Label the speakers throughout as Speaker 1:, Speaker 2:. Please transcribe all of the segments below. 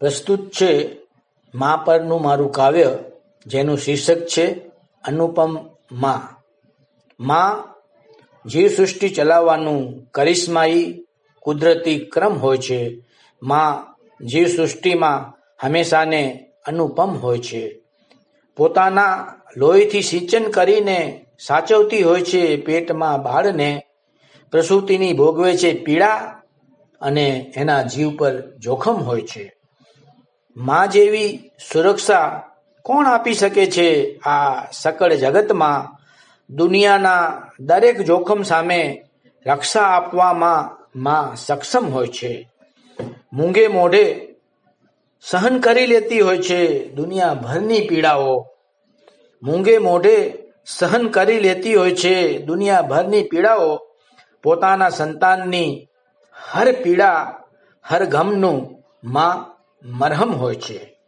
Speaker 1: પ્રસ્તુત છે, મા પરનું મારું કાવ્ય, જેનું શીર્ષક છે, અનુપમ મા. મા, જીવસૃષ્ટિ ચલાવવાનું કરિશ્માઈ કુદરતી ક્રમ હોય છે. મા, જીવસૃષ્ટિમાં હંમેશાને અનુપમ હોય છે. પોતાના લોહીથી સિંચન કરીને સાચવતી હોય છે પેટમાં બાળને. પ્રસૂતિની ભોગવે છે પીડા અને એના જીવ પર જોખમ હોય છે. માં જેવી સુરક્ષા કોણ આપી શકે છે આ સકળ જગતમાં દુનિયાના દરેક જોખમ સામે રક્ષા આપવામાં માં સક્ષમ હોય છે. મૂંગે મોઢે સહન કરી લેતી હોય છે દુનિયાભરની પીડાઓ. મૂંગે મોઢે સહન કરી લેતી હોય છે દુનિયાભરની પીડાઓ. પોતાના સંતાનની હર પીડા, હર ગમનું માં મરહમ હોય છે.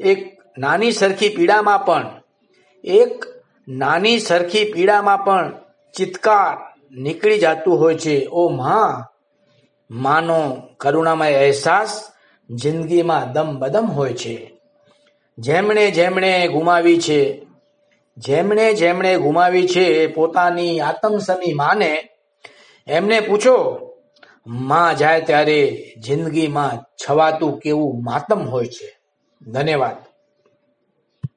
Speaker 1: એક નાની સરખી પીડામાં પણ, એક નાની સરખી પીડામાં પણ ચિત્કાર નીકળી જતું હોય છે. ઓ માં, માનો કરુણામય અહેસાસ જિંદગીમાં દમ બદમ હોય છે. જેમણે જેમણે ગુમાવી છે, જેમણે જેમણે ગુમાવી છે પોતાની આતમસમી માને, એમને પૂછો માં જાય ત્યારે જિંદગીમાં છવાતું કેવું માતમ હોય છે. ધન્યવાદ.